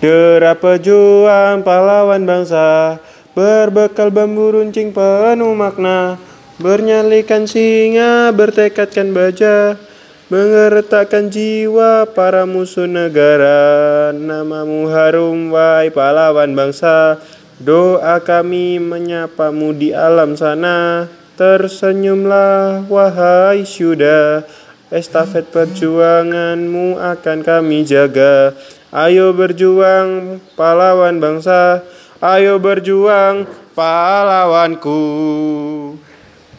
Derap pejuang pahlawan bangsa Berbekal bambu runcing penuh makna Bernyalikan singa, bertekadkan baja Mengertakkan jiwa para musuh negara. Namamu harum wahai pahlawan bangsa Doa kami menyapamu di alam sana. Tersenyumlah wahai syuda Estafet perjuanganmu akan kami jaga Ayo berjuang pahlawan bangsa. Ayo berjuang pahlawanku